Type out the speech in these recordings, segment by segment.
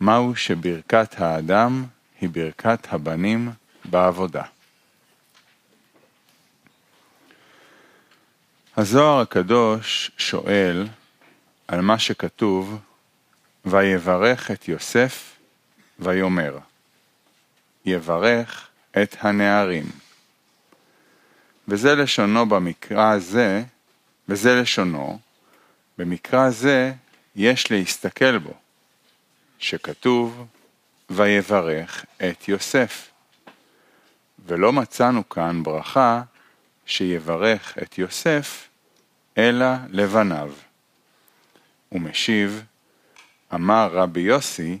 מהו שברכת האדם היא ברכת הבנים בעבודה. הזוהר הקדוש שואל על מה שכתוב ויברך את יוסף ויאמר יברך את הנערים. וזה לשונו במקרא הזה, וזה לשונו, במקרא זה יש להסתכל בו, שכתוב ויברך את יוסף. ולא מצאנו כאן ברכה שיברך את יוסף, אלא לבניו. ומשיב, אמר רבי יוסי,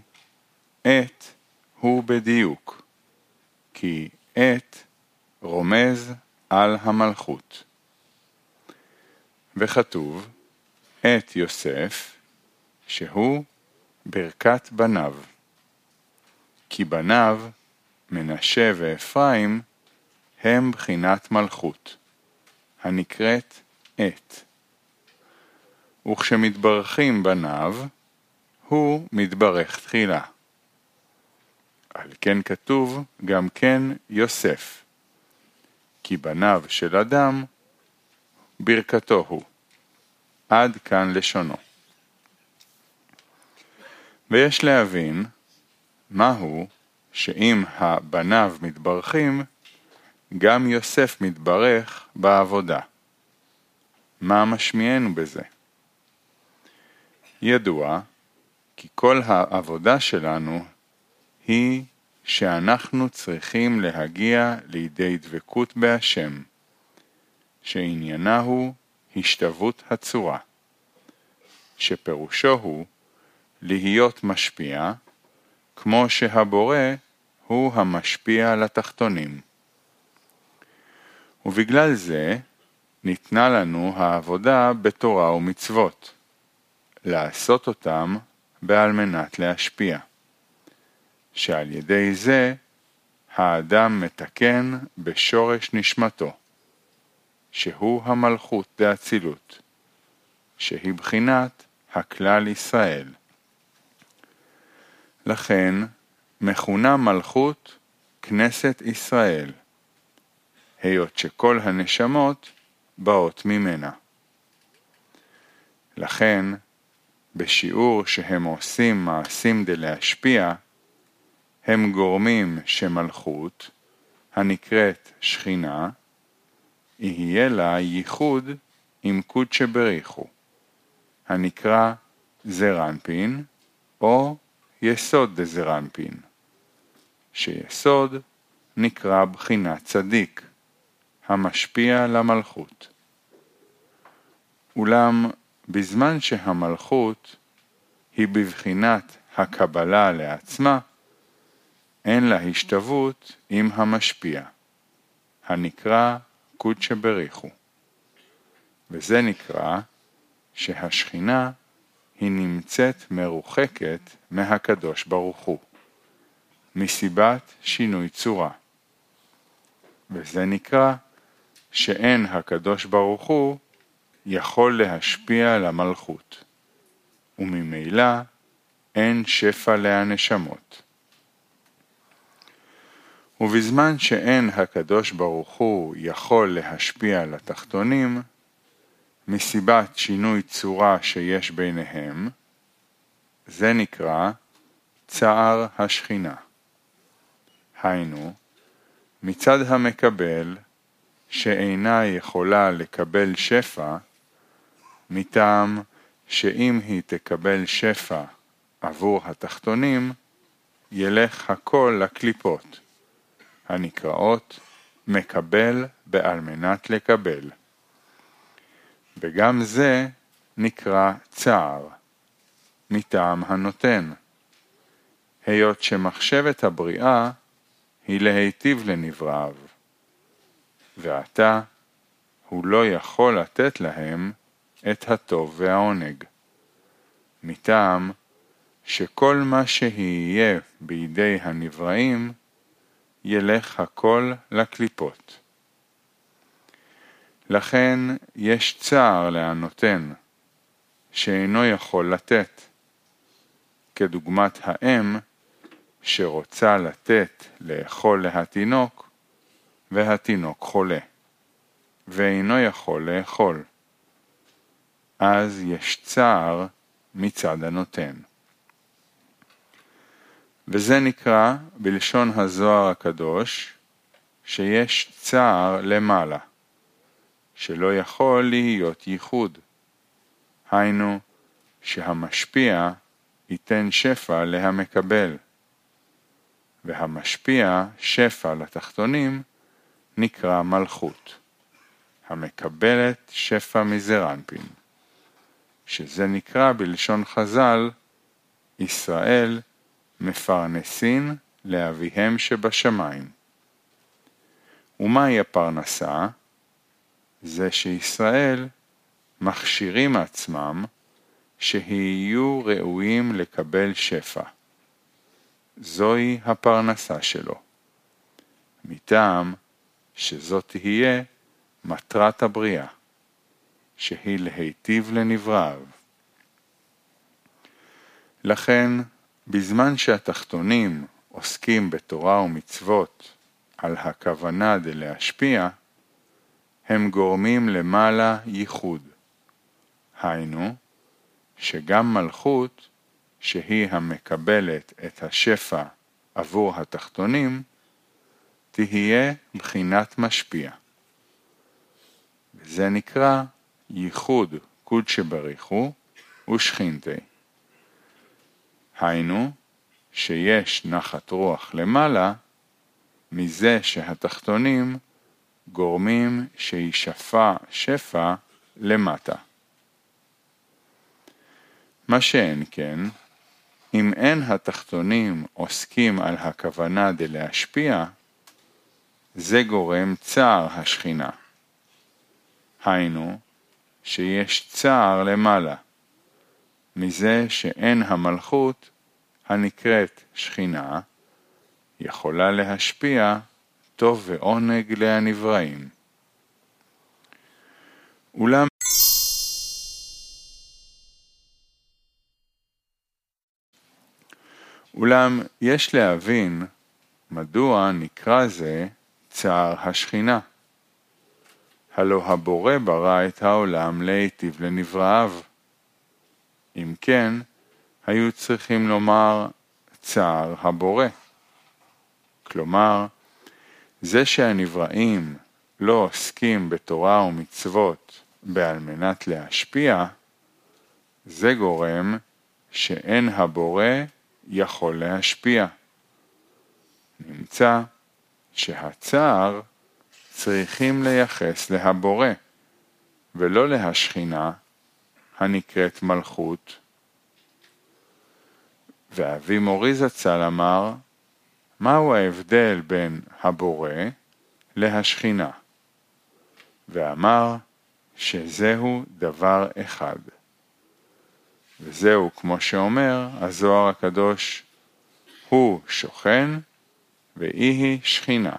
את הוא בדיוק, כי את רומז על המלכות. וכתוב, את יוסף, שהוא ברכת בניו. כי בניו, מנשה ואפרים, הם בחינת מלכות, הנקראת את. וכשמתברכים בניו, הוא מתברך תחילה. על כן כתוב גם כן יוסף, כי בניו של אדם ברכתו הוא. עד כאן לשונו. ויש להבין מהו שאם הבניו מתברכים, גם יוסף מתברך בעבודה. מה משמיענו בזה? ידוע כי כל העבודה שלנו היא שאנחנו צריכים להגיע לידי דבקות בהשם, שעניינה הוא השתוות הצורה, שפירושו הוא להיות משפיע, כמו שהבורא הוא המשפיע לתחתונים. ובגלל זה ניתנה לנו העבודה בתורה ומצוות, לעשות אותם בעל מנת להשפיע, שעל ידי זה האדם מתקן בשורש נשמתו, שהוא המלכות דאצילות, שהיא בחינת הכלל ישראל. לכן מכונה מלכות כנסת ישראל, היות שכל הנשמות באות ממנה. לכן, בשיעור שהם עושים מעשים דלהשפיע, הם גורמים שמלכות, הנקראת שכינה, יהיה לה ייחוד עם קודשא בריחו, הנקרא זרנפין או יסוד דזרנפין, שיסוד נקרא בחינת צדיק, המשפיע למלכות. אולם בזמן שהמלכות היא בבחינת הקבלה לעצמה, אין לה השתוות עם המשפיע, הנקרא קודשא בריחו. וזה נקרא שהשכינה היא נמצאת מרוחקת מהקדוש ברוך הוא, מסיבת שינוי צורה. וזה נקרא שאין הקדוש ברוך הוא יכול להשפיע על המלכות, וממילא אין שפע להנשמות. ובזמן שאין הקדוש ברוך הוא יכול להשפיע על התחתונים, מסיבת שינוי צורה שיש ביניהם, זה נקרא צער השכינה. היינו, מצד המקבל, שאינה יכולה לקבל שפע, מטעם שאם היא תקבל שפע עבור התחתונים, ילך הכל לקליפות, הנקראות מקבל בעל מנת לקבל. וגם זה נקרא צער, מטעם הנותן, היות שמחשבת הבריאה היא להיטיב לנבראיו, ועתה הוא לא יכול לתת להם את הטוב והעונג, מטעם שכל מה שיהיה בידי הנבראים ילך הכל לקליפות. לכן יש צער להנותן, שאינו יכול לתת, כדוגמת האם שרוצה לתת לאכול להתינוק, והתינוק חולה, ואינו יכול לאכול. אז יש צער מצד הנותן. וזה נקרא בלשון הזוהר הקדוש שיש צער למעלה, שלא יכול להיות ייחוד. היינו, שהמשפיע ייתן שפע להמקבל, והמשפיע שפע לתחתונים נקרא מלכות, המקבלת שפע מזרנפין, שזה נקרא בלשון חז"ל, ישראל מפרנסין לאביהם שבשמיים. ומהי הפרנסה? זה שישראל מכשירים עצמם שיהיו ראויים לקבל שפע. זוהי הפרנסה שלו. מטעם שזאת תהיה מטרת הבריאה, שהיא להיטיב לנבראיו. לכן, בזמן שהתחתונים עוסקים בתורה ומצוות על הכוונה דלהשפיע, הם גורמים למעלה ייחוד. היינו, שגם מלכות, שהיא המקבלת את השפע עבור התחתונים, תהיה בחינת משפיע. וזה נקרא ייחוד קודשא בריחו ושכינתי. היינו, שיש נחת רוח למעלה, מזה שהתחתונים גורמים שישפע שפע למטה. מה שאין כן, אם אין התחתונים עוסקים על הכוונה דלהשפיע, זה גורם צער השכינה. היינו, שיש צער למעלה, מזה שאין המלכות הנקראת שכינה, יכולה להשפיע טוב ועונג להנבראים. אולם אולם יש להבין מדוע נקרא זה צער השכינה. הלא הבורא ברא את העולם להיטיב לנבראיו. אם כן, היו צריכים לומר צער הבורא. כלומר, זה שהנבראים לא עוסקים בתורה ומצוות בעל מנת להשפיע, זה גורם שאין הבורא יכול להשפיע. נמצא שהצער צריכים לייחס להבורא, ולא להשכינה הנקראת מלכות. ואבי מורי זצ"ל אמר, מהו ההבדל בין הבורא להשכינה? ואמר שזהו דבר אחד. וזהו, כמו שאומר הזוהר הקדוש, הוא שוכן ואי היא שכינה.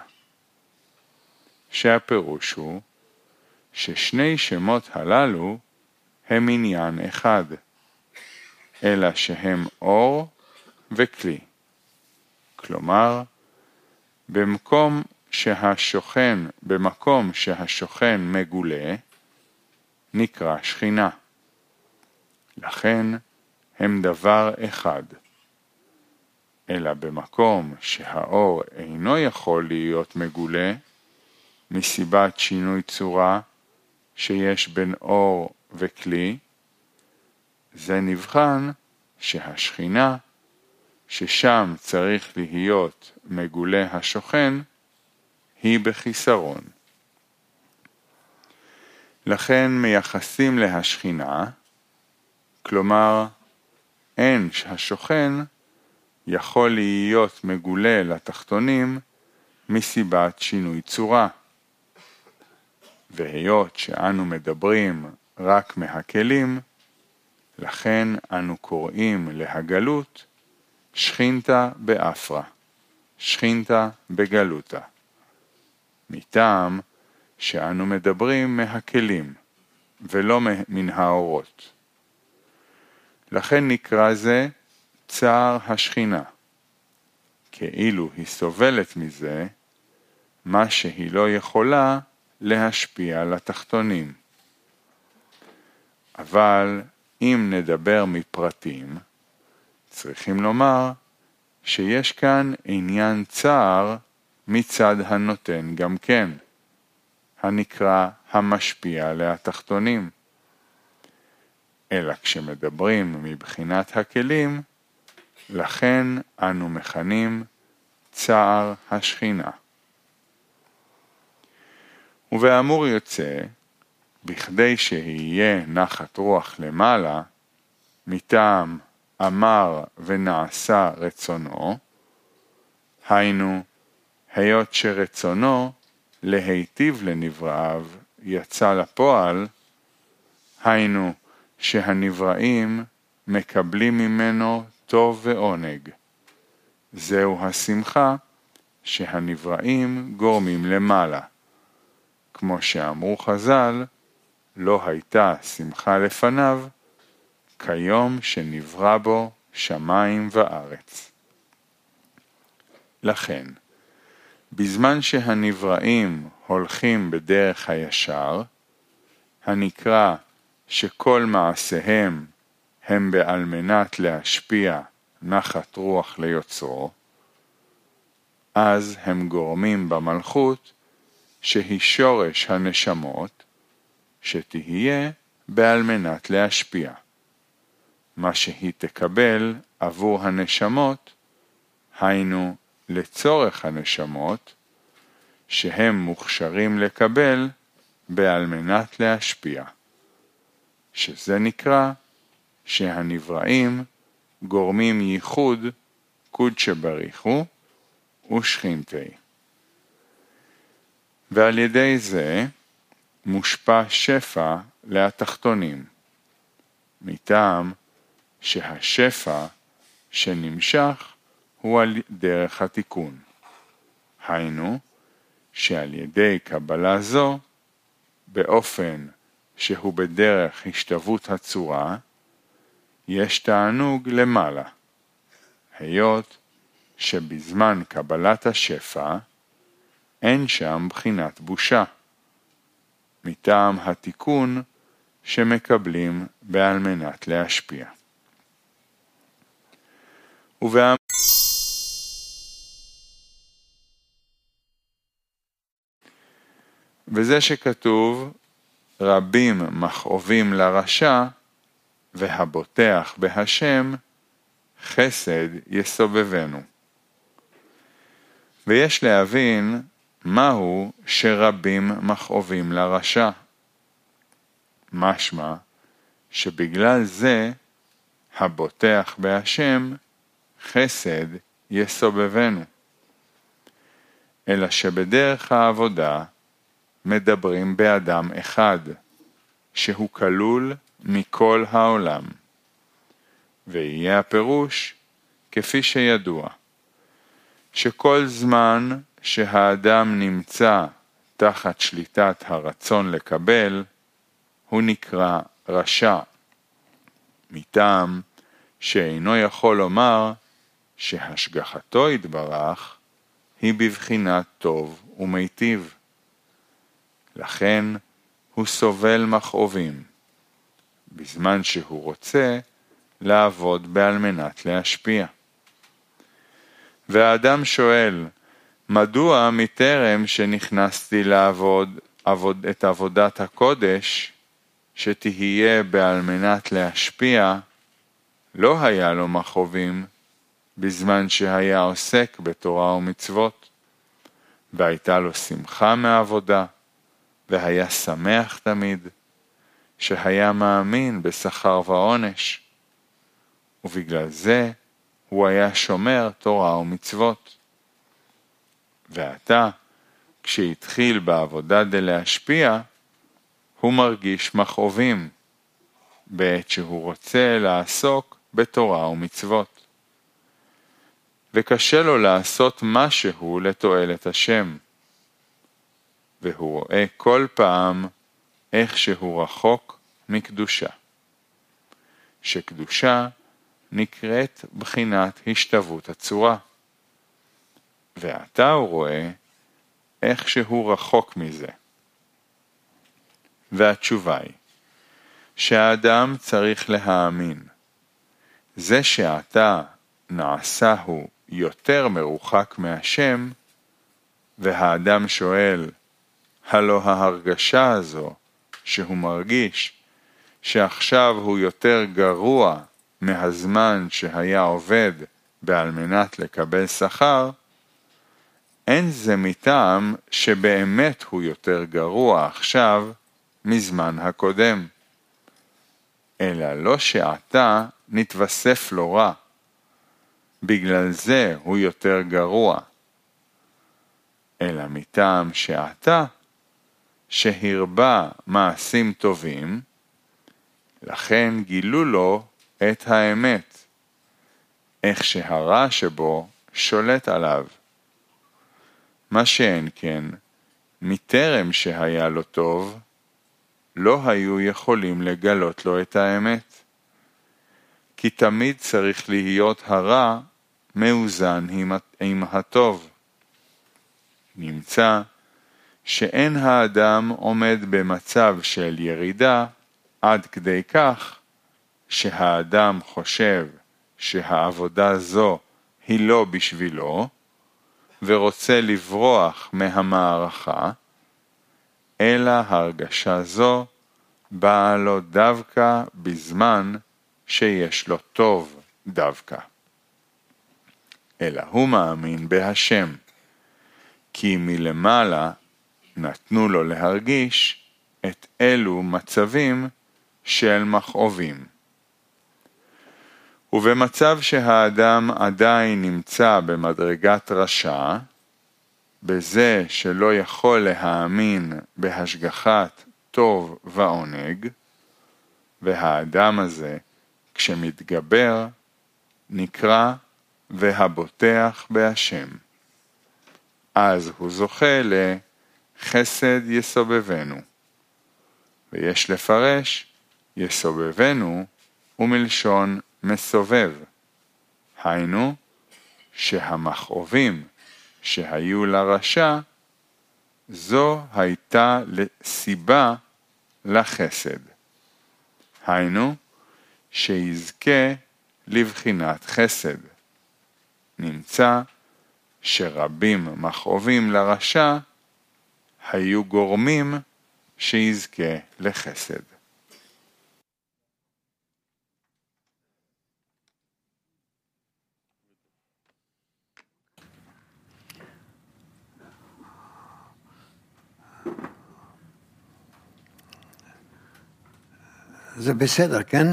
שהפירוש הוא ששני שמות הללו הם עניין אחד, אלא שהם אור וכלי. כלומר, במקום שהשוכן, במקום שהשוכן מגולה, נקרא שכינה. לכן הם דבר אחד. אלא במקום שהאור אינו יכול להיות מגולה, מסיבת שינוי צורה שיש בין אור וכלי, זה נבחן שהשכינה, ששם צריך להיות מגולה השוכן, היא בחיסרון. לכן מייחסים להשכינה, כלומר אין השוכן יכול להיות מגולה לתחתונים מסיבת שינוי צורה. והיות שאנו מדברים רק מהכלים, לכן אנו קוראים להגלות שכינתה באפרה, שכינתה בגלותה. מטעם שאנו מדברים מהכלים, ולא מן האורות. לכן נקרא זה צער השכינה, כאילו היא סובלת מזה מה שהיא לא יכולה להשפיע על התחתונים. אבל אם נדבר מפרטים, צריכים לומר שיש כאן עניין צער מצד הנותן גם כן, הנקרא המשפיע התחתונים. אלא כשמדברים מבחינת הכלים, לכן אנו מכנים צער השכינה. ובאמור יוצא, בכדי שיהיה נחת רוח למעלה, מטעם אמר ונעשה רצונו, היינו, היות שרצונו להיטיב לנבראיו יצא לפועל, היינו שהנבראים מקבלים ממנו טוב ועונג. זהו השמחה שהנבראים גורמים למעלה. כמו שאמרו חז"ל, לא הייתה שמחה לפניו כיום שנברא בו שמיים וארץ. לכן, בזמן שהנבראים הולכים בדרך הישר, הנקרא שכל מעשיהם הם בעל מנת להשפיע נחת רוח ליוצרו, אז הם גורמים במלכות שהיא שורש הנשמות, שתהיה בעל מנת להשפיע. מה שהיא תקבל עבור הנשמות, היינו לצורך הנשמות, שהם מוכשרים לקבל בעל מנת להשפיע, שזה נקרא שהנבראים גורמים ייחוד קודשא בריחו ושכינתי. ועל ידי זה מושפע שפע להתחתונים, מטעם שהשפע שנמשך הוא על דרך התיקון. היינו, שעל ידי קבלה זו, באופן שהוא בדרך השתוות הצורה, יש תענוג למעלה, היות שבזמן קבלת השפע אין שם בחינת בושה, מטעם התיקון שמקבלים בעל מנת להשפיע. ובאמ... וזה שכתוב רבים מכאובים לרשע והבוטח בהשם חסד יסובבנו. ויש להבין מהו שרבים מכאובים לרשע. משמע שבגלל זה הבוטח בהשם חסד יסובבנו. אלא שבדרך העבודה מדברים באדם אחד, שהוא כלול מכל העולם. ויהיה הפירוש כפי שידוע, שכל זמן שהאדם נמצא תחת שליטת הרצון לקבל, הוא נקרא רשע, מטעם שאינו יכול לומר שהשגחתו יתברך היא בבחינת טוב ומיטיב. לכן הוא סובל מכאובים, בזמן שהוא רוצה לעבוד בעל מנת להשפיע. והאדם שואל, מדוע מטרם שנכנסתי לעבוד עבוד, את עבודת הקודש, שתהיה בעל מנת להשפיע, לא היה לו מכאובים בזמן שהיה עוסק בתורה ומצוות, והייתה לו שמחה מעבודה, והיה שמח תמיד, שהיה מאמין בשכר ועונש, ובגלל זה הוא היה שומר תורה ומצוות. ועתה, כשהתחיל בעבודה דלהשפיע, הוא מרגיש מכאובים, בעת שהוא רוצה לעסוק בתורה ומצוות. וקשה לו לעשות משהו לתועלת השם. והוא רואה כל פעם איך שהוא רחוק מקדושה. שקדושה נקראת בחינת השתוות הצורה. ועתה הוא רואה איך שהוא רחוק מזה. והתשובה היא שהאדם צריך להאמין. זה שעתה נעשה הוא יותר מרוחק מהשם, והאדם שואל, הלא ההרגשה הזו שהוא מרגיש שעכשיו הוא יותר גרוע מהזמן שהיה עובד בעל מנת לקבל שכר, אין זה מטעם שבאמת הוא יותר גרוע עכשיו מזמן הקודם, אלא לא שעתה נתווסף לו רע, בגלל זה הוא יותר גרוע, אלא מטעם שעתה שהרבה מעשים טובים, לכן גילו לו את האמת, איך שהרע שבו שולט עליו. מה שאין כן, מטרם שהיה לו טוב, לא היו יכולים לגלות לו את האמת. כי תמיד צריך להיות הרע מאוזן עם הטוב. נמצא שאין האדם עומד במצב של ירידה עד כדי כך שהאדם חושב שהעבודה זו היא לא בשבילו ורוצה לברוח מהמערכה, אלא הרגשה זו באה לו דווקא בזמן שיש לו טוב דווקא. אלא הוא מאמין בהשם, כי מלמעלה נתנו לו להרגיש את אלו מצבים של מכאובים. ובמצב שהאדם עדיין נמצא במדרגת רשע, בזה שלא יכול להאמין בהשגחת טוב ועונג, והאדם הזה, כשמתגבר, נקרא והבוטח בהשם. אז הוא זוכה לחסד יסובבנו. ויש לפרש יסובבנו ומלשון מסובב. היינו, שהמכאובים שהיו לרשע, זו הייתה סיבה לחסד. היינו, שיזכה לבחינת חסד. נמצא שרבים מכאובים לרשע היו גורמים שיזכה לחסד. זה בסדר, כן?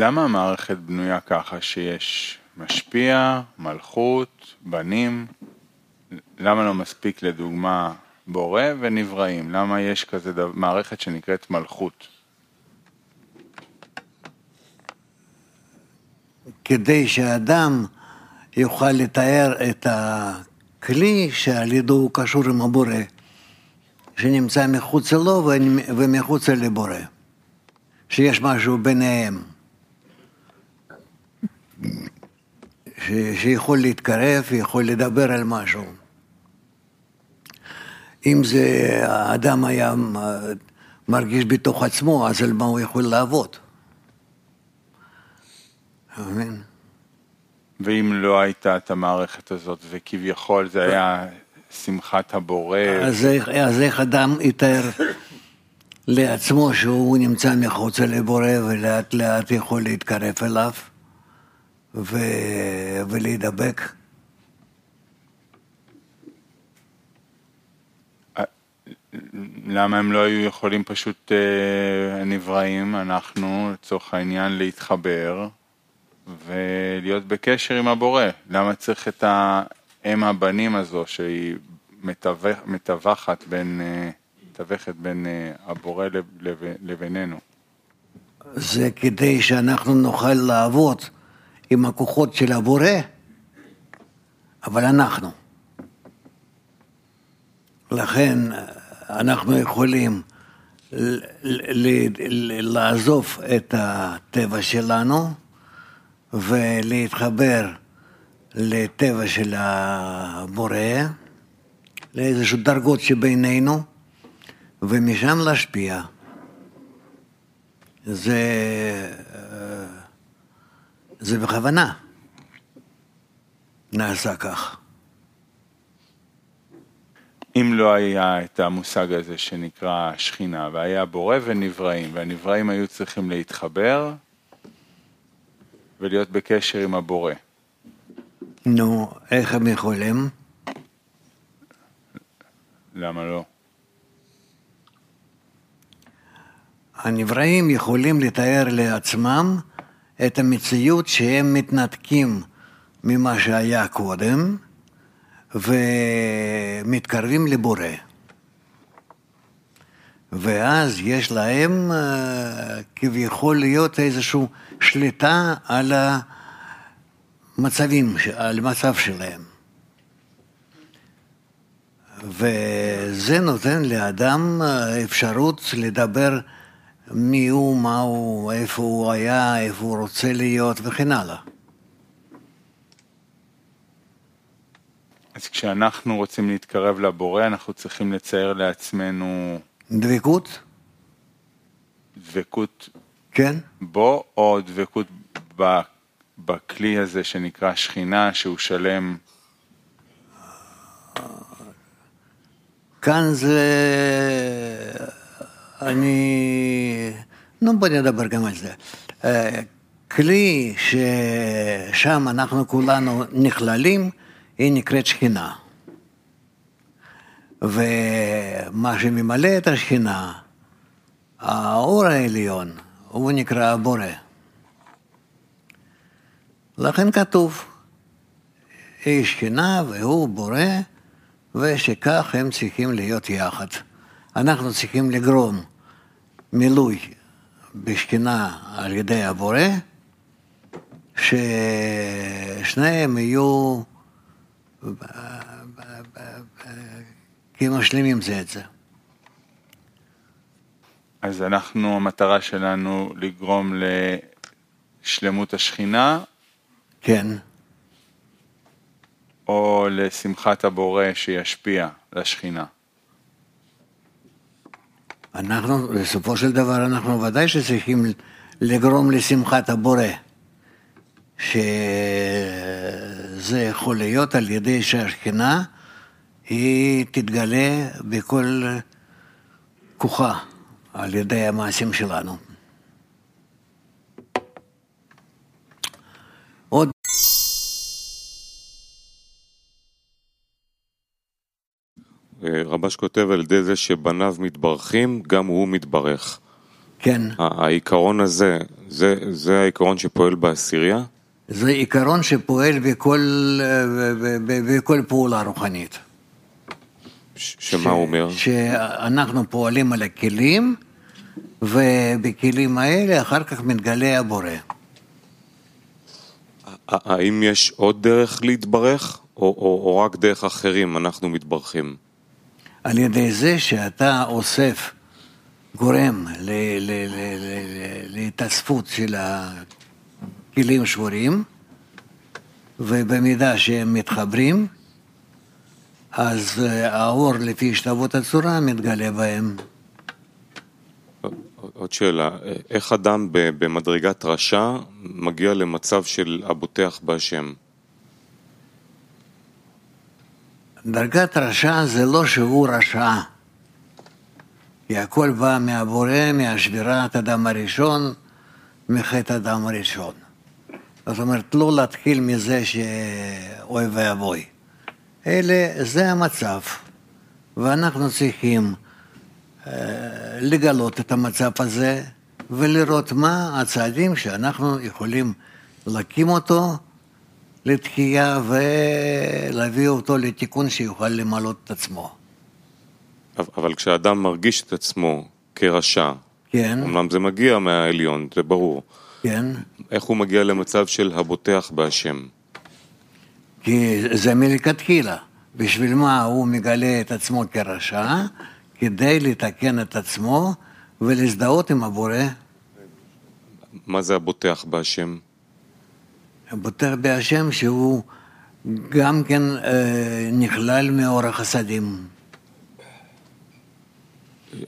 למה המערכת בנויה ככה שיש משפיע, מלכות, בנים? למה לא מספיק לדוגמה בורא ונבראים? למה יש כזה דבר, מערכת שנקראת מלכות? כדי שאדם יוכל לתאר את הכלי שעל ידו הוא קשור עם הבורא, שנמצא מחוץ לו ומחוץ לבורא, שיש משהו ביניהם, ש... שיכול להתקרב, יכול לדבר על משהו. אם זה האדם היה מרגיש בתוך עצמו, אז על מה הוא יכול לעבוד? מבין? ואם לא הייתה את המערכת הזאת, וכביכול זה היה שמחת הבורא... אז איך, אז איך אדם יתאר לעצמו שהוא נמצא מחוץ לבורא ולאט לאט יכול להתקרב אליו ו... ולהידבק? למה הם לא היו יכולים פשוט, אה, נבראים, אנחנו, לצורך העניין, להתחבר ולהיות בקשר עם הבורא. למה צריך את האם הבנים הזו שהיא מתווכת בין, אה, מתווכת בין אה, הבורא לבינינו? זה כדי שאנחנו נוכל לעבוד עם הכוחות של הבורא, אבל אנחנו. לכן אנחנו יכולים לעזוב את הטבע שלנו ולהתחבר לטבע של הבורא, לאיזשהו דרגות שבינינו, ומשם להשפיע. זה, אה, זה בכוונה נעשה כך. אם לא היה את המושג הזה שנקרא שכינה, והיה בורא ונבראים, והנבראים היו צריכים להתחבר ולהיות בקשר עם הבורא. נו, איך הם יכולים? למה לא? הנבראים יכולים לתאר לעצמם את המציאות שהם מתנתקים ממה שהיה קודם ומתקרבים לבורא. ואז יש להם אה, כביכול להיות איזושהי שליטה על המצבים, על המצב שלהם. וזה נותן לאדם אה, אפשרות לדבר מי הוא, מה הוא, איפה הוא היה, איפה הוא רוצה להיות וכן הלאה. אז כשאנחנו רוצים להתקרב לבורא, אנחנו צריכים לצייר לעצמנו דבקות, דבקות כן? בו, או דבקות ב- בכלי הזה שנקרא שכינה, שהוא שלם. כאן זה... אני... נו, בוא נדבר גם על זה. אה, כלי ששם אנחנו כולנו נכללים, היא נקראת שכינה. ומה שממלא את השכינה, האור העליון, הוא נקרא הבורא. לכן כתוב, היא שכינה והוא בורא, ושכך הם צריכים להיות יחד. אנחנו צריכים לגרום מילוי בשכינה על ידי הבורא, ששניהם יהיו כמשלימים זה את זה. אז אנחנו, המטרה שלנו לגרום לשלמות השכינה, כן, או לשמחת הבורא שישפיע לשכינה. אנחנו, בסופו של דבר, אנחנו ודאי שצריכים לגרום לשמחת הבורא, שזה יכול להיות על ידי שהשכינה היא תתגלה בכל כוחה על ידי המעשים שלנו. רבש כותב על ידי זה שבניו מתברכים, גם הוא מתברך. כן, העיקרון הזה, זה, זה העיקרון שפועל בעשירייה? זה עיקרון שפועל בכל, ב- בכל פעולה רוחנית. ש- שמה הוא אומר? שאנחנו פועלים על הכלים, ובכלים האלה אחר כך מתגלה הבורא. האם יש עוד דרך להתברך, או, או, או רק דרך אחרים אנחנו מתברכים? על ידי זה שאתה אוסף, גורם להתאספות של הכלים שבורים, ובמידה שהם מתחברים, אז אה, האור לפי השתוות הצורה מתגלה בהם. עוד שאלה, איך אדם במדרגת רשע מגיע למצב של הבוטח בהשם? דרגת רשע זה לא שהוא רשע, כי הכל בא מהבורא, מהשבירת אדם הראשון, מחטא אדם הראשון. זאת אומרת, לא להתחיל מזה שאוי ואבוי. אלה, זה המצב, ואנחנו צריכים אה, לגלות את המצב הזה ולראות מה הצעדים שאנחנו יכולים להקים אותו לתחייה ולהביא אותו לתיקון שיוכל למלות את עצמו. אבל כשאדם מרגיש את עצמו כרשע, כן, אמנם זה מגיע מהעליון, זה ברור, כן, איך הוא מגיע למצב של הבוטח בהשם? כי זה מלכתחילה. בשביל מה הוא מגלה את עצמו כרשע? כדי לתקן את עצמו ולהזדהות עם הבורא. מה זה הבוטח בהשם? הבוטח בהשם שהוא גם כן אה, נכלל מאור החסדים.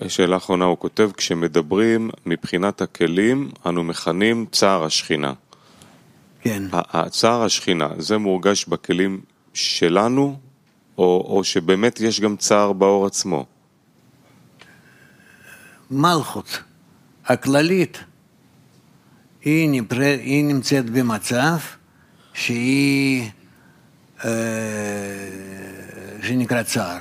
שאלה אחרונה, הוא כותב, כשמדברים מבחינת הכלים, אנו מכנים צער השכינה. כן. הצער השכינה, זה מורגש בכלים שלנו, או, או שבאמת יש גם צער באור עצמו? מלכות הכללית, היא, נפר... היא נמצאת במצב שהיא, אה, שנקרא צער.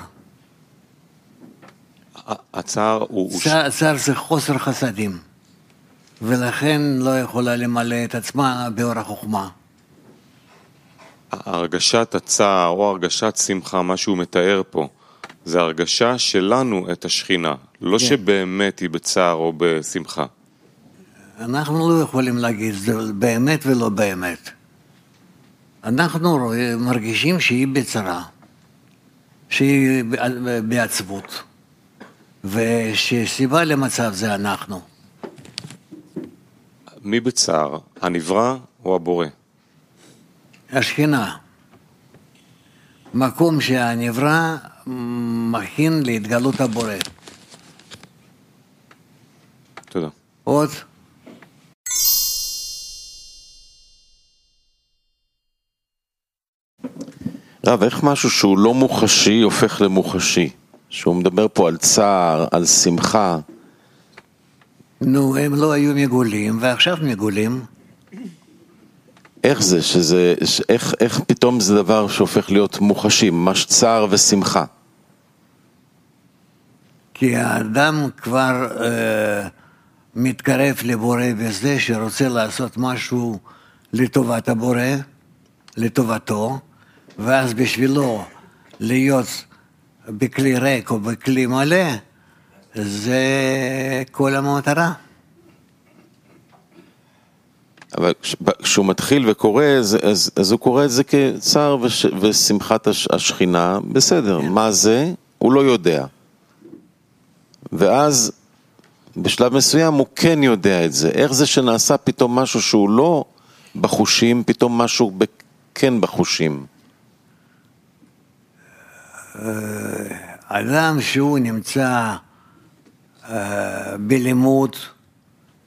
הצער הוא... צער, צער זה חוסר חסדים, ולכן לא יכולה למלא את עצמה באור החוכמה. הרגשת הצער או הרגשת שמחה, מה שהוא מתאר פה, זה הרגשה שלנו את השכינה, לא כן. שבאמת היא בצער או בשמחה. אנחנו לא יכולים להגיד זה באמת ולא באמת. אנחנו רואים, מרגישים שהיא בצרה, שהיא בעצבות, ושסיבה למצב זה אנחנו. מי בצער, הנברא או הבורא? השכינה. מקום שהנברא מכין להתגלות הבורא. תודה. עוד? רב, איך משהו שהוא לא מוחשי הופך למוחשי? שהוא מדבר פה על צער, על שמחה. נו, הם לא היו מגולים, ועכשיו מגולים. איך זה, שזה, איך, איך פתאום זה דבר שהופך להיות מוחשי, ממש צער ושמחה? כי האדם כבר אה, מתקרב לבורא בזה שרוצה לעשות משהו לטובת הבורא, לטובתו, ואז בשבילו להיות בכלי ריק או בכלי מלא, זה כל המטרה. אבל כשהוא מתחיל וקורא, אז, אז, אז הוא קורא את זה כצער וש, ושמחת השכינה, בסדר, כן. מה זה? הוא לא יודע. ואז בשלב מסוים הוא כן יודע את זה. איך זה שנעשה פתאום משהו שהוא לא בחושים, פתאום משהו כן בחושים? אה, אדם שהוא נמצא אה, בלימוד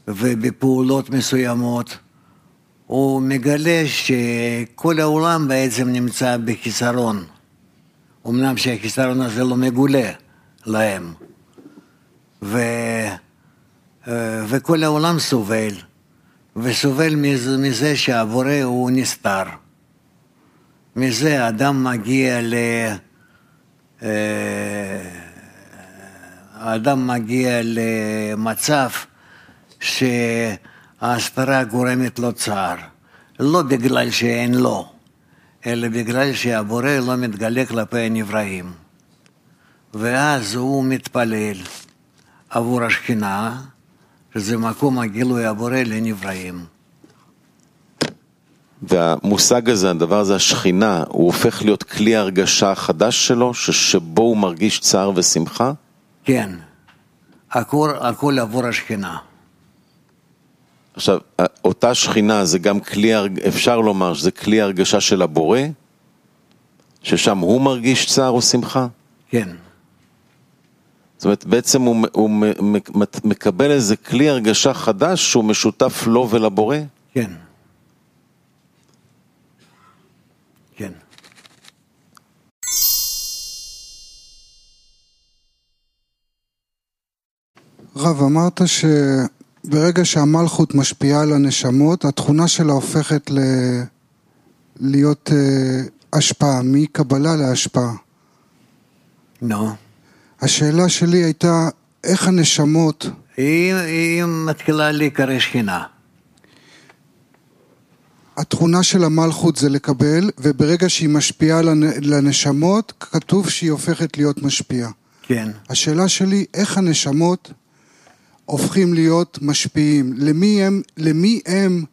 ובפעולות מסוימות, הוא מגלה שכל העולם בעצם נמצא בחיסרון. אמנם שהחיסרון הזה לא מגולה להם. ו... אה, וכל העולם סובל, וסובל מזה, שהבורא הוא נסתר. מזה אדם מגיע ל... אה, האדם מגיע למצב ש... ההסתרה גורמת לו צער, לא בגלל שאין לו, אלא בגלל שהבורא לא מתגלה כלפי הנבראים. ואז הוא מתפלל עבור השכינה, שזה מקום הגילוי הבורא לנבראים. והמושג הזה, הדבר הזה, השכינה, הוא הופך להיות כלי הרגשה חדש שלו, שבו הוא מרגיש צער ושמחה? כן, הכל, הכל עבור השכינה. עכשיו, אותה שכינה זה גם כלי, אפשר לומר שזה כלי הרגשה של הבורא? ששם הוא מרגיש צער או שמחה? כן. זאת אומרת, בעצם הוא, הוא מקבל איזה כלי הרגשה חדש שהוא משותף לו ולבורא? כן. רב, אמרת ש... ברגע שהמלכות משפיעה על הנשמות, התכונה שלה הופכת ל... להיות uh, השפעה, מקבלה להשפעה. נו. No. השאלה שלי הייתה, איך הנשמות... היא, היא מתחילה להיקרא שכינה. התכונה של המלכות זה לקבל, וברגע שהיא משפיעה על הנשמות, כתוב שהיא הופכת להיות משפיעה. כן. השאלה שלי, איך הנשמות הופכים להיות משפיעים? למי הם, למי הם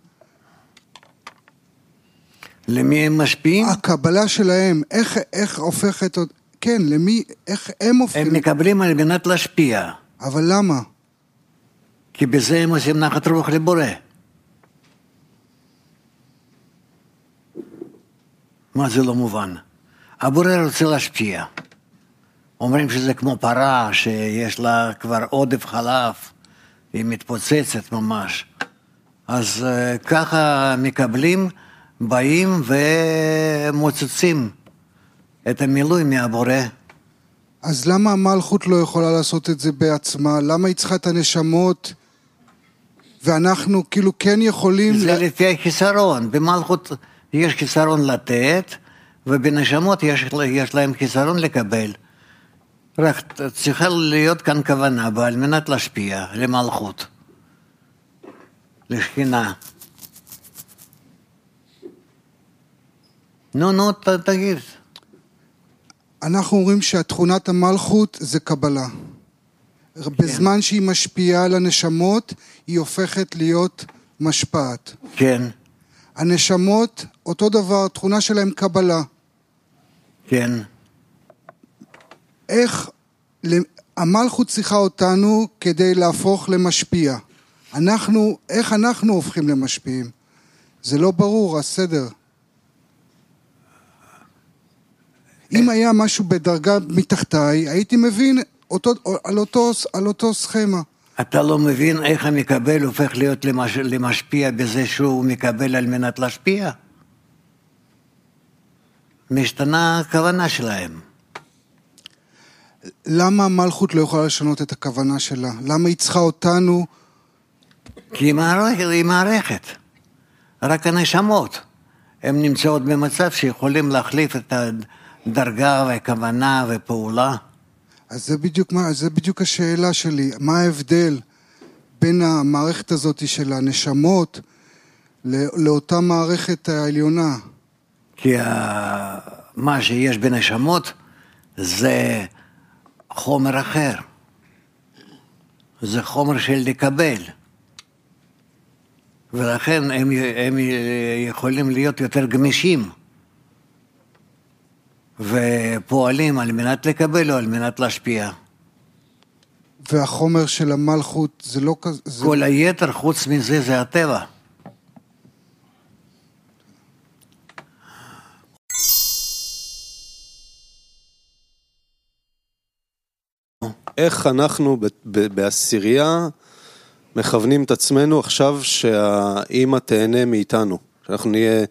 למי הם משפיעים? הקבלה שלהם, איך, איך הופכת, כן, למי, איך הם הופכים, הם מקבלים על מנת להשפיע, אבל למה? כי בזה הם עושים נחת רוח לבורא. מה זה לא מובן? הבורא רוצה להשפיע. אומרים שזה כמו פרה שיש לה כבר עודף חלב, היא מתפוצצת ממש. אז אה, ככה מקבלים, באים ומוצצים את המילוי מהבורא. אז למה המלכות לא יכולה לעשות את זה בעצמה? למה היא צריכה את הנשמות ואנחנו כאילו כן יכולים... זה ל- לפי החיסרון, במלכות יש חיסרון לתת, ובנשמות יש, יש להם חיסרון לקבל. רק צריכה להיות כאן כוונה בה על מנת להשפיע למלכות, לשכינה. נו, נו, ת, תגיד. אנחנו אומרים שהתכונת המלכות זה קבלה. בזמן שהיא משפיעה על הנשמות, היא הופכת להיות משפעת. כן, הנשמות, אותו דבר, התכונה שלהם קבלה. כן. איך המלכות צריכה אותנו כדי להפוך למשפיע. אנחנו, איך אנחנו הופכים למשפיעים? זה לא ברור, הסדר. אם היה משהו בדרגה מתחתיי, הייתי מבין אותו, על, אותו, על אותו סכמה. אתה לא מבין איך המקבל הופך להיות למש... למשפיע בזה שהוא מקבל על מנת להשפיע? משתנה הכוונה שלהם. למה המלכות לא יכולה לשנות את הכוונה שלה? למה היא צריכה אותנו? כי היא מערכת, היא מערכת. רק הנשמות. הן נמצאות במצב שיכולים להחליף את הדרגה והכוונה ופעולה. אז זה בדיוק, מה, זה בדיוק השאלה שלי, מה ההבדל בין המערכת הזאת של הנשמות לא- לאותה מערכת העליונה? כי ה... מה שיש בנשמות זה חומר אחר. זה חומר של לקבל. ולכן הם, הם יכולים להיות יותר גמישים ופועלים על מנת לקבל או על מנת להשפיע. והחומר של המלכות זה לא כזה... זה... כל היתר חוץ מזה זה הטבע. איך אנחנו בעשירייה מכוונים את עצמנו עכשיו שהאימא תהנה מאיתנו, שאנחנו נהיה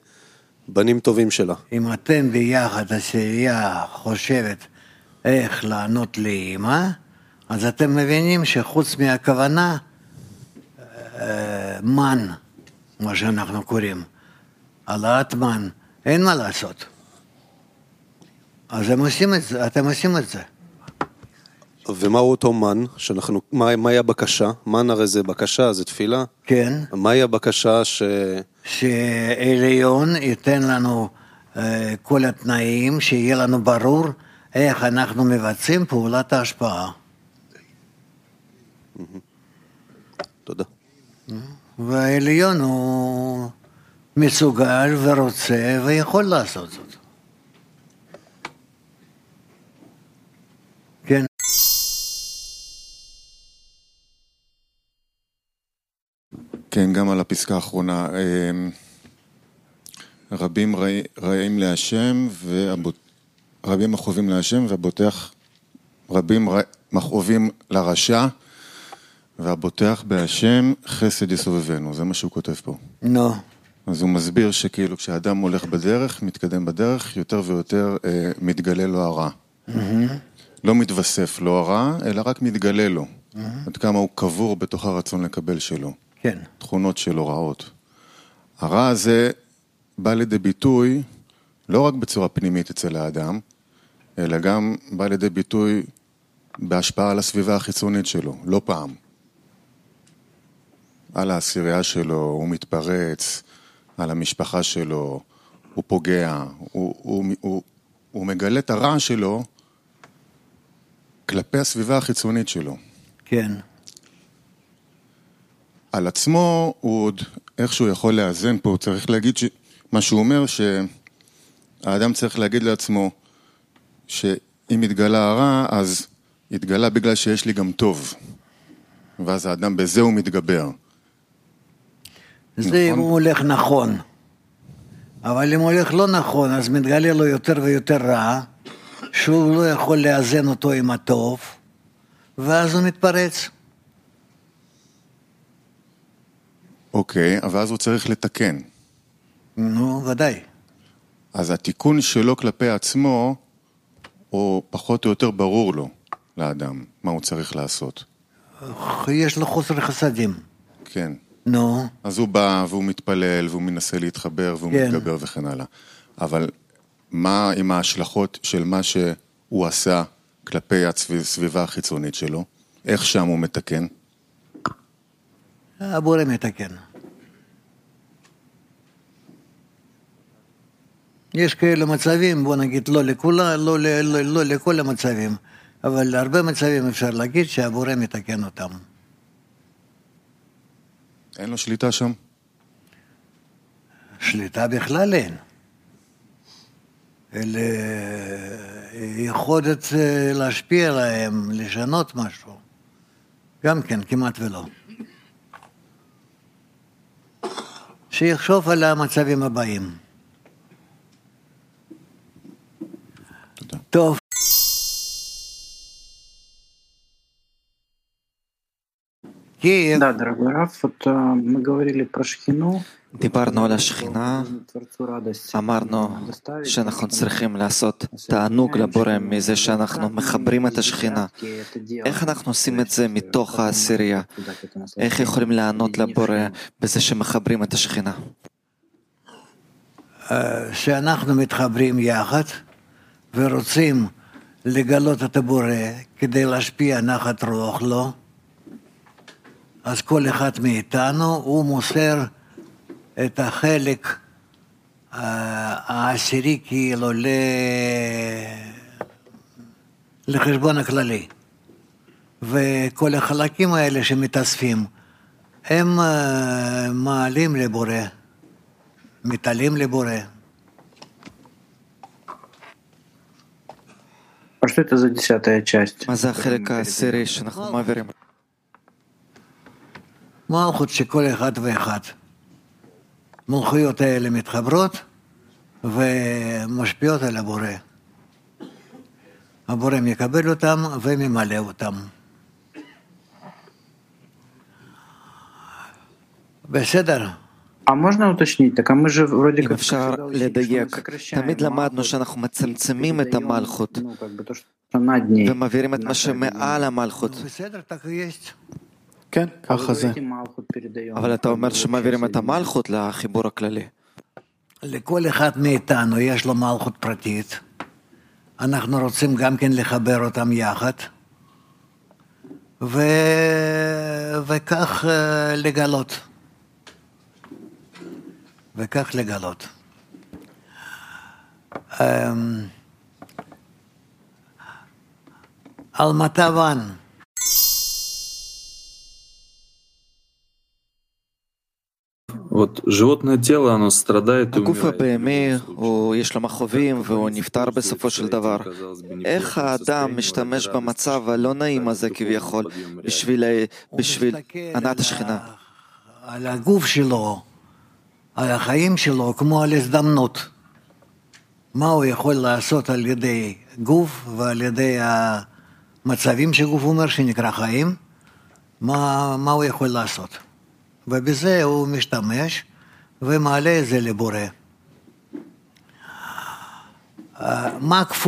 בנים טובים שלה. אם אתם ביחד, עשירייה חושבת איך לענות לאימא, אז אתם מבינים שחוץ מהכוונה, אה, מן, מה שאנחנו קוראים, העלאת מן, אין מה לעשות. אז עושים את זה, אתם עושים את זה. ומהו אותו מן, שאנחנו, מה, מהי הבקשה? מן הרי זה בקשה, זה תפילה. כן, מהי הבקשה ש... שעליון ייתן לנו אה, כל התנאים, שיהיה לנו ברור איך אנחנו מבצעים פעולת ההשפעה. תודה. והעליון הוא מסוגל ורוצה ויכול לעשות זאת. כן, גם על הפסקה האחרונה. אמ, רבים רע- רעים להשם, והבוט... רבים מכאובים להשם, והבוטח... רבים רע- מכאובים לרשע, והבוטח בהשם חסד יסובבנו. זה מה שהוא כותב פה. נו, אז הוא מסביר שכאילו כשאדם הולך בדרך, מתקדם בדרך, יותר ויותר אה, מתגלה לו הרע. לא מתווסף לו הרע, אלא רק מתגלה לו. עד כמה הוא קבור בתוך הרצון לקבל שלו. כן, תכונות שלו רעות. הרע הזה בא לידי ביטוי לא רק בצורה פנימית אצל האדם, אלא גם בא לידי ביטוי בהשפעה על הסביבה החיצונית שלו, לא פעם. על העשירייה שלו, הוא מתפרץ, על המשפחה שלו, הוא פוגע, הוא, הוא, הוא, הוא מגלה את הרע שלו כלפי הסביבה החיצונית שלו. כן, על עצמו הוא עוד איכשהו יכול לאזן פה, צריך להגיד מה שהוא אומר שהאדם צריך להגיד לעצמו שאם התגלה הרע, אז התגלה בגלל שיש לי גם טוב. ואז האדם בזה הוא מתגבר. זה אם נכון. הוא הולך נכון. אבל אם הוא הולך לא נכון, אז מתגלה לו יותר ויותר רע, שהוא לא יכול לאזן אותו עם הטוב, ואז הוא מתפרץ. אוקיי, אבל אז הוא צריך לתקן. נו, ודאי. אז התיקון שלו כלפי עצמו, הוא פחות או יותר ברור לו, לאדם, מה הוא צריך לעשות. יש לו חוסר חסדים. כן. נו, אז הוא בא והוא מתפלל והוא מנסה להתחבר והוא כן. מתגבר וכן הלאה. אבל מה עם ההשלכות של מה שהוא עשה כלפי הסביבה החיצונית שלו? איך שם הוא מתקן? הבורא מתקן. יש כאלה מצבים, בוא נגיד, לא, לכולה, לא, לא, לא, לא לכל המצבים, אבל להרבה מצבים אפשר להגיד שהבורא מתקן אותם. אין לו שליטה שם? שליטה בכלל אין. אלה יכולת אה, להשפיע עליהם, לשנות משהו. גם כן, כמעט ולא. שיחשוב על המצבים הבאים. תודה. טוב. Киев. Да, дорогой Раф, вот а, мы говорили про шхину. דיברנו על השכינה, Творцу радость אמרנו доставить, שאנחנו потому צריכים לעשות что תענוג соединяем לבורא шхину מזה שאנחנו неоднократно, מחברים את и השכינה. десятки это делают. איך אנחנו עושים את זה То есть, מתוך потом העשירייה? можно дать это наслаждение, איך יכולים לענות соединив לבורא шхину. בזה שמחברים את השכינה? שאנחנו מתחברים יחד ורוצים לגלות את הבורא כדי להשפיע נחת רוח לו, אז כל אחד מאיתנו הוא מוסר את החלק אה, העשירי כאילו ל... לחשבון הכללי. וכל החלקים האלה שמתאספים, הם אה, מעלים לבורא. מתעלים לבורא. А что это за десятая часть? מה זה החלק העשירי שאנחנו מעבירים? מלכות שכל אחד ואחד. מלכויות האלה מתחברות ומשפיעות על הבורא. הבורא מקבל אותם וממלא אותם. בסדר, А можно уточнить? Так а мы же вроде אם как אפשר всегда учили, что мы לדייק, сокращаем תמיד למדנו Малхут שאנחנו и מצמצמים את передаем, המלכות ну, как бы то, что над ней. ומעבירים את מה наше שמעל объединение. המלכות. בסדר, так есть. כן, Вы ככה זה. говорите, Малхут передаем, אבל אתה как бы אומר в общее שמעבירים את соединение. המלכות לחיבור הכללי. לכל אחד מאיתנו יש לו מלכות פרטית. אנחנו רוצים גם כן לחבר אותם יחד, ו... וכך אה, לגלות. וכך לגלות. אמ, על מטבן. הגוף הבהמי, יש לו מכאובים והוא נפטר בסופו של דבר. איך האדם משתמש במצב הלא נעים הזה כביכול בשביל ענת השכינה? על הגוף שלו על החיים שלו, כמו על הזדמנות. מה הוא יכול לעשות על ידי גוף ועל ידי המצבים שגוף אומר שנקרא חיים, מה, מה הוא יכול לעשות. ובזה הוא משתמש ומעלה את זה לבורא. אה, מה הכפו...